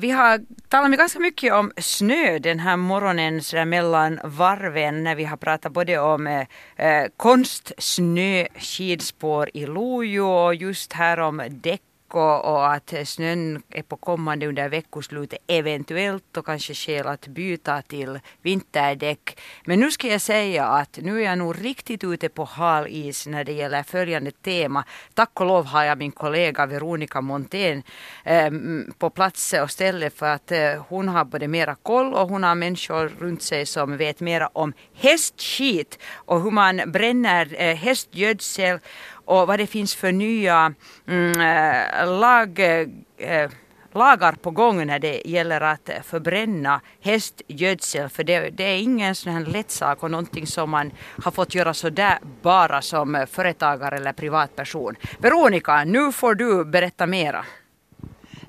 Vi har talat med ganska mycket om snö den här morgonen så mellan varven när vi har pratat både om eh, eh konstsnö, skidspår i Lojo och just här om däck och, och, att snön är på kommande under veckoslutet eventuellt och kanske skäl att byta till vinterdäck. Men nu ska jag säga att nu är jag nog riktigt ute på hal is när det gäller följande tema. Tack och lov har jag min kollega Veronica Montén eh, på plats och ställe för att eh, hon har både mera koll och hon har människor runt sig som vet mera om hästskit och hur man bränner eh, hästgödsel och vad det finns för nya mm, eh, lag, äh, lagar på gång när det gäller att förbränna hästgödsel. För det, det, är ingen sån här lätt sak och någonting som man har fått göra sådär bara som företagare eller privatperson. Veronica, nu får du berätta mera.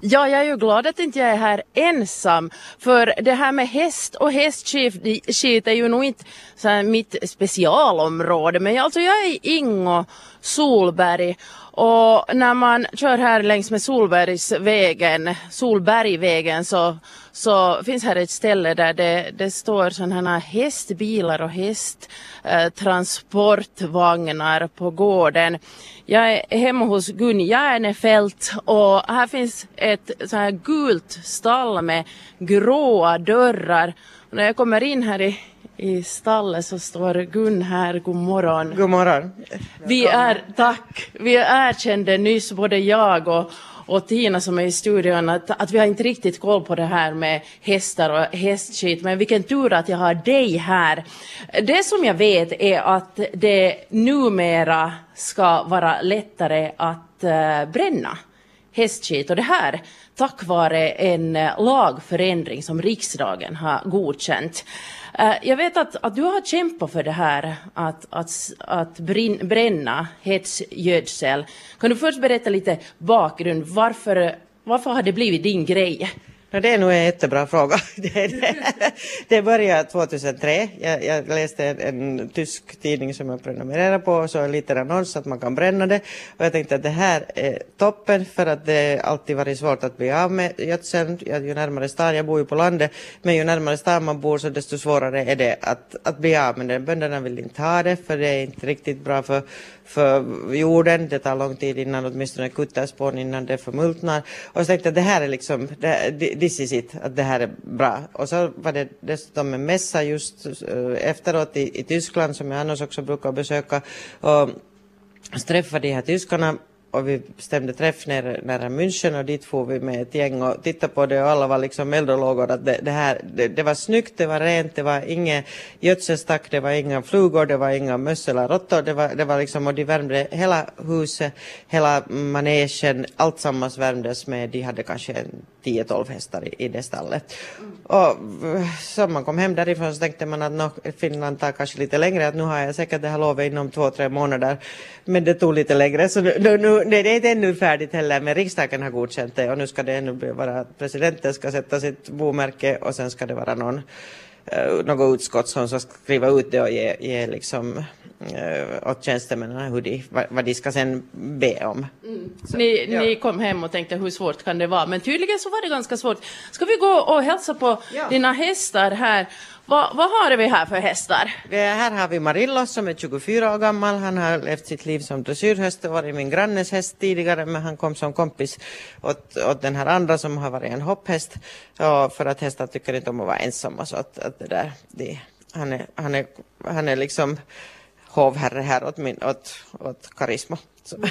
Ja, jag är ju glad att inte jag är här ensam. För det här med häst och hästskit är ju nog inte så mitt specialområde. Men alltså jag är Ingo Solberg och när man kör här längs med Solbergsvägen, Solbergvägen så, så finns här ett ställe där det, det står sådana hästbilar och hästtransportvagnar på gården. Jag är hemma hos Gun Järnefelt och här finns ett så här gult stall med gråa dörrar. Och när jag kommer in här i i stallet så står Gun här, god morgon. God morgon. Vi är, tack, vi erkände nyss både jag och, och Tina som är i studion att, att vi har inte riktigt koll på det här med hästar och hästskit men vilken tur att jag har dig här. Det som jag vet är att det numera ska vara lättare att uh, bränna hästskit och det här tack vare en eh, lagförändring som riksdagen har godkänt. Eh, jag vet att, att du har kämpat för det här att, att, att bränna hetsgödsel. Kan du först berätta lite bakgrund, varför, varför har det blivit din grej? No, det är nog en jättebra fråga. Det, det, det började 2003. Jag, jag läste en, en, tysk tidning som jag prenumererar på och så en liten annons att man kan bränna det. Och jag tänkte att det här är toppen för att det alltid varit svårt att bli av med gödseln. Ju närmare stan, jag bor ju på landet, men ju närmare stan man bor så desto svårare är det att, att bli av med det. Bönderna vill inte ha det för det är inte riktigt bra för för jorden. Det tar lång tid innan åtminstone kutterspån innan det förmultnar. Och så tänkte jag att det här är liksom, det, this is it, att det här är bra. Och så var det dessutom en mässa just eh, efteråt i, i Tyskland som jag annars också brukar besöka. Och så träffade de här tyskarna och vi bestämde träff nära, nära München och dit får vi med ett gäng och tittade på det och alla var liksom eld och lågor att det, det här, det, det, var snyggt, det var rent, det var inget gödselstack, det var inga flugor, det var inga möss eller råttor, det var, det var liksom och de värmde hela huset, hela manegen, allt sammans värmdes med, de hade kanske 10-12 hästar i, i det stallet. Och så man kom hem därifrån så tänkte man att no, Finland tar kanske lite längre, att nu har jag säkert det här lovet inom två, tre månader, men det tog lite längre så nu, nu, det är inte ännu färdigt heller, men riksdagen har godkänt det och nu ska det ännu vara att presidenten ska sätta sitt bomärke och sen ska det vara någon, uh, något utskott som ska skriva ut det och ge, ge liksom uh, åt tjänstemännen hur de, vad, vad de ska sen be om. Mm. Så, ni, ja. ni kom hem och tänkte hur svårt kan det vara, men tydligen så var det ganska svårt. Ska vi gå och hälsa på ja. dina hästar här? Va, vad har vi här för hästar? Här har vi Marillo som är 24 år gammal. Han har levt sitt liv som dressyrhäst och varit min grannes häst tidigare men han kom som kompis åt, åt den här andra som har varit en hopphäst. Och för att hästar tycker inte om att vara ensamma så att, att det där, det, han, är, han, är, han är liksom hovherre här åt, min, åt, åt karisma. Mm.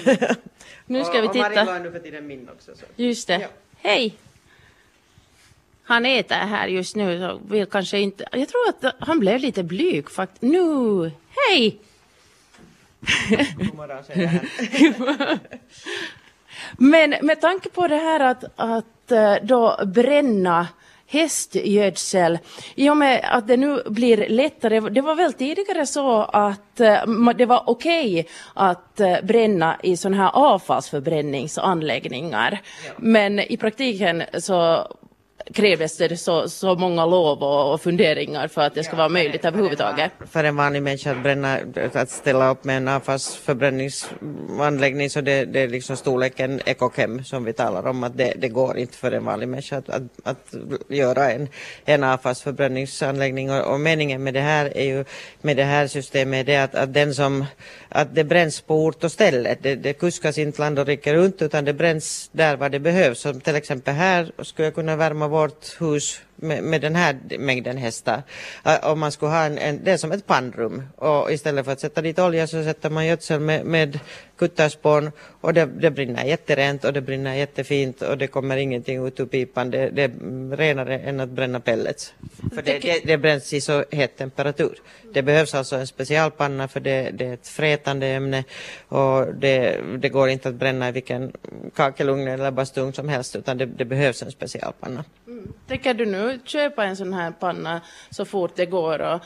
nu ska vi titta. Och är nu för tiden min också. Så. Just det. Ja. Hej! han äter här just nu så vill kanske inte... Jag tror att han blev lite blyg faktiskt. Nu, hej! Men med tanke på det här att, att eh, då bränna hästgödsel, i och med att det nu blir lättare, det var väl tidigare så att eh, det var okej okay att eh, bränna i sådana här avfallsförbränningsanläggningar. Ja. Men i praktiken så krävdes det så, så många lov och, och funderingar för att det ska vara möjligt överhuvudtaget. För en vanlig människa att, bränna, att ställa upp med en avfallsförbränningsanläggning så det, det är liksom storleken Ekokem som vi talar om att det, det går inte för en vanlig människa att, att, att göra en, en avfallsförbränningsanläggning och, och meningen med det här är ju med det här systemet är att, att den som att det bränns på ort och ställe. Det, det kuskas inte land och rike runt utan det bränns där var det behövs. Som till exempel här skulle jag kunna värma abortos med, med den här mängden hästar. Uh, om man skulle ha en, en, det är som ett pannrum och istället för att sätta dit olja så sätter man gödsel med, med kutterspån och det, det brinner jätterent och det brinner jättefint och det kommer ingenting ut ur pipan. Det, det är renare än att bränna pellets. För det, det, det bränns i så het temperatur. Det behövs alltså en specialpanna för det, det är ett frätande ämne och det, det går inte att bränna i vilken kakelugn eller bastung som helst utan det, det behövs en specialpanna. Mm. Tänker du nu köpa en sån här panna så fort det går och,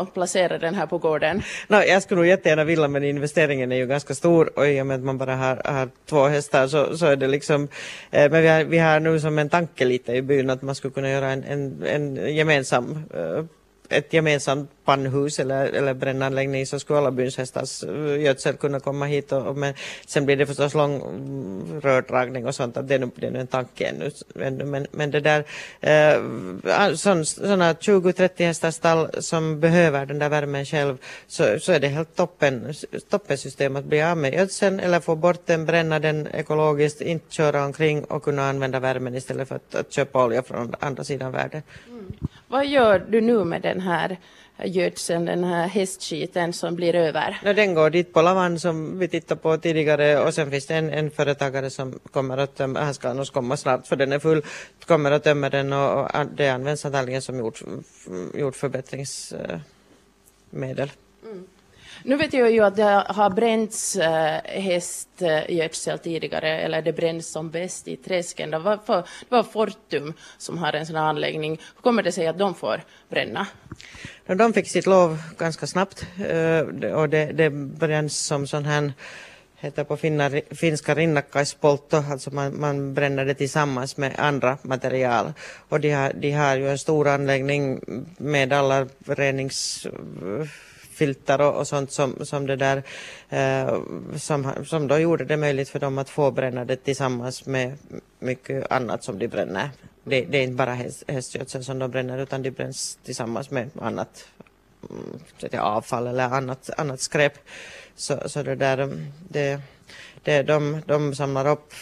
och placera den här på gården? No, jag skulle nog jättegärna vilja men investeringen är ju ganska stor och i och med att man bara har, har två hästar så, så är det liksom eh, men vi har, vi har nu som en tanke lite i byn att man skulle kunna göra en, en, en gemensam eh, ett gemensamt pannhus eller, eller brännanläggning så skulle alla byns hästars eh, gödsel kunna komma hit. Och, och, men sen blir det förstås lång mm, rördragning och sånt, att det är nu, det är en tanke ännu. ännu. Men, men det där, eh, sådana 20-30 hästars stall som behöver den där värmen själv så, så är det helt toppen, toppen system att bli av med gödseln eller få bort den, bränna den ekologiskt, inte köra omkring och kunna använda värmen istället för att, att köpa olja från andra sidan världen. Mm. Vad gör du nu med den här gödseln, den här hästskiten som blir över? No, den går dit på Lavan som vi tittade på tidigare och sen finns det en, en företagare som kommer att tömma, han ska nog komma snart för den är full, kommer att tömma den och, och det används antagligen som jord, jordförbättringsmedel. Mm. Nu vet jag ju att det har bränts eh, hästgödsel tidigare, eller det bränns som bäst i träsken. Det var, för, det var Fortum som har en sån här anläggning. Hur kommer det sig att de får bränna? De fick sitt lov ganska snabbt eh, och det, det bränns som sån här heter på finna, finska rinnakkaispoltto, alltså man, man bränner det tillsammans med andra material. Och de har, de har ju en stor anläggning med alla renings eh, filtar och, och sånt som, som det där eh, som, som då gjorde det möjligt för dem att få bränna det tillsammans med mycket annat som de bränner. Det, det är inte bara häst, hästgödsel som de bränner utan de bränns tillsammans med annat mm, avfall eller annat, annat skräp. Så, så det där, det, det, de, de samlar upp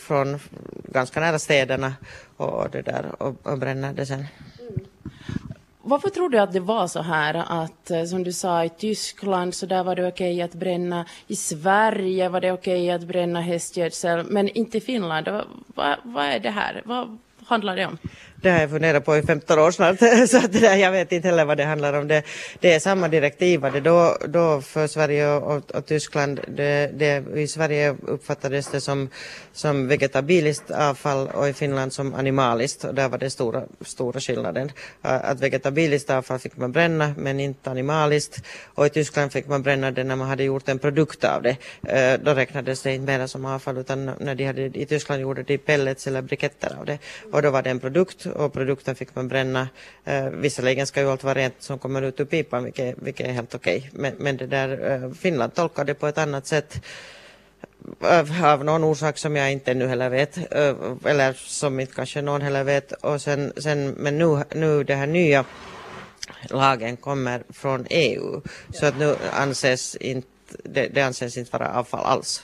från ganska nära städerna och, det där, och, och bränner det sen. Varför tror du att det var så här att, eh, som du sa, i Tyskland så där var det okej okay att bränna, i Sverige var det okej okay att bränna hästgödsel, men inte i Finland? Vad, vad, vad är det här? Vad handlar det om? Det har jag funderat på i 15 år snart, så att det där, jag vet inte heller vad det handlar om. Det, det är samma direktiv, det då, då för Sverige och, och Tyskland. Det, det, I Sverige uppfattades det som, som vegetabiliskt avfall och i Finland som animaliskt. Och där var det stora, stora skillnaden. Att vegetabiliskt avfall fick man bränna, men inte animaliskt. Och i Tyskland fick man bränna det när man hade gjort en produkt av det. Då räknades det inte mer som avfall, utan när de hade, i Tyskland gjorde de pellets eller briketter av det. Och då var det en produkt och produkten fick man bränna. Eh, visserligen ska ju allt vara rent som kommer ut ur pipan, vilket, vilket är helt okej. Okay. Men, men det där, eh, Finland tolkar det på ett annat sätt av någon orsak som jag inte nu heller vet, eh, eller som inte kanske någon heller vet. Och sen, sen, men nu, nu det här nya lagen kommer från EU, så att nu anses inte, det, det anses inte vara avfall alls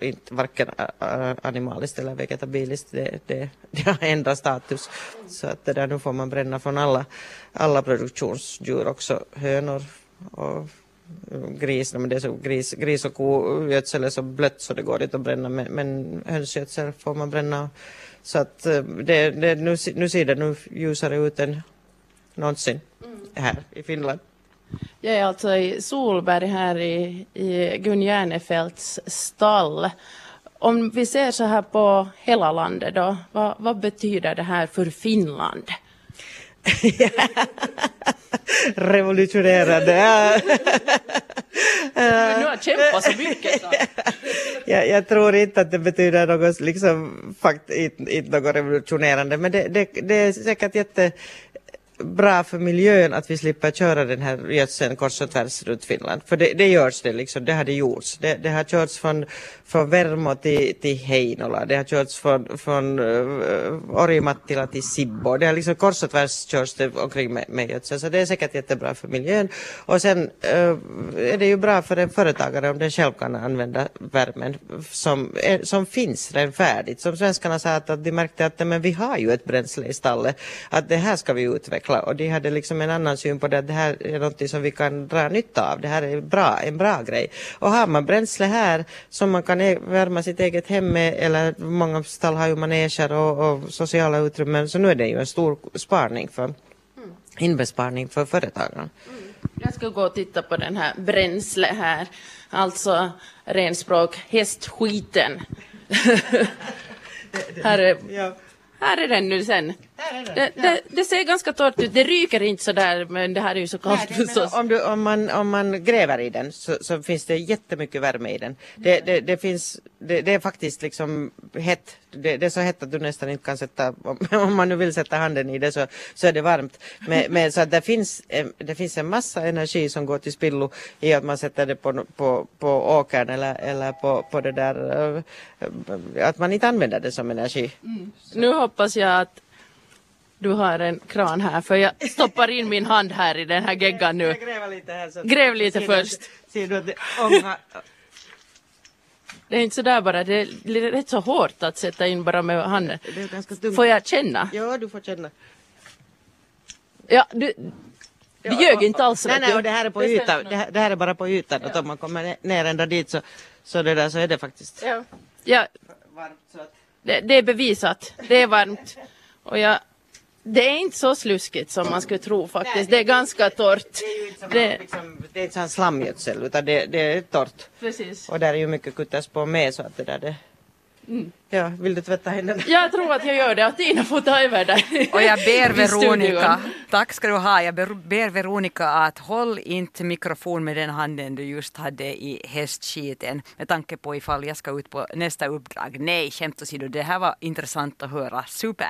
inte varken animaliskt eller vegetabiliskt. Det, det, det har ändrat status. Så att det där, nu får man bränna från alla, alla produktionsdjur också, hönor och gris, men det är så gris, gris och kogödsel är så blött så det går inte att bränna men, men hönsgödsel får man bränna. Så att eh, det, det, nu, nu ser det nu ljusare ut än någonsin här i Finland. Jag är alltså i Solberg här i, i Gun Järnefelts stall. Om vi ser så här på hela landet då, vad, vad betyder det här för Finland? Revolutionerande. Du har kämpat så mycket. Så. jag, jag tror inte att det betyder något, liksom, fakt, inte, inte något revolutionerande, men det, det, det är säkert jätte bra för miljön att vi slipper köra den här gödseln kors och tvärs runt Finland. För det, det görs det liksom, det har det gjorts. Det, det har körts från, från Vermo till, till Heinola, det har körts från, från uh, Orimattila till Sibbo. Det har liksom kors och tvärs körts det omkring med, med gödsel, så det är säkert jättebra för miljön. Och sen uh, är det ju bra för en företagare om den själv kan använda värmen som, eh, som finns redan färdigt. Som svenskarna sa att, att de märkte att men vi har ju ett bränsle i stallet, att det här ska vi utveckla utveckla och de hade liksom en annan syn på det att det här är något som vi kan dra nytta av. Det här är bra, en bra grej. Och har man bränsle här som man kan e- värma sitt eget hem med eller många stall har ju maneger och, och sociala utrymmen så nu är det ju en stor sparning för inbesparing för företagen. Mm. Jag ska gå och titta på den här bränsle här, alltså renspråk hästskiten. här är ja. Här är den nu sen. Det, det, det, ser ganska torrt ut. Det ryker inte så där men det här är ju så kallt förstås. Om, du, om, man, om man gräver i den så, så finns det jättemycket värme i den. Det, det, det finns, det, är faktiskt liksom hett. Det, det, är så hett att du nästan inte kan sätta, om, om man nu vill sätta handen i det så, så är det varmt. Men, men så att det finns, det finns en massa energi som går till spillo i att man sätter det på, på, på åkern eller, eller på, på det där, eh, att man inte använder det som energi. Mm. Nu hoppas jag att du har en kran här för jag stoppar in min hand här i den här geggan nu. Gräv lite, här så Gräv lite först. Ser du att det ångar? Det är inte sådär bara, det är rätt så hårt att sätta in bara med handen. Det är ganska tungt. Får jag känna? Ja, du får känna. Ja, du, ja, ljög inte alls. Nej, nej, och det här är på ytan. Det här, det här är bara på ytan. Ja. Om man kommer ner ända dit så, så, det där, så är det faktiskt ja. Ja. varmt. Så att... det, det är bevisat. Det är varmt. Och jag det är inte så sluskigt som man skulle tro faktiskt. Nej, det är ganska torrt. Det är inte, det... Liksom, det är inte slamgödsel utan det, det, är torrt. Precis. Och där är ju mycket kuttas på med så att det där det... Mm. Ja, vill du tvätta händerna? Jag tror att jag gör det, att Tina får ta över där. Och jag ber Veronica, tack ska du ha, jag ber Veronica att håll inte mikrofon med den handen du just hade i hästskiten med tanke på ifall jag ska ut på nästa uppdrag. Nej, skämt åsido, det här var intressant att höra, super.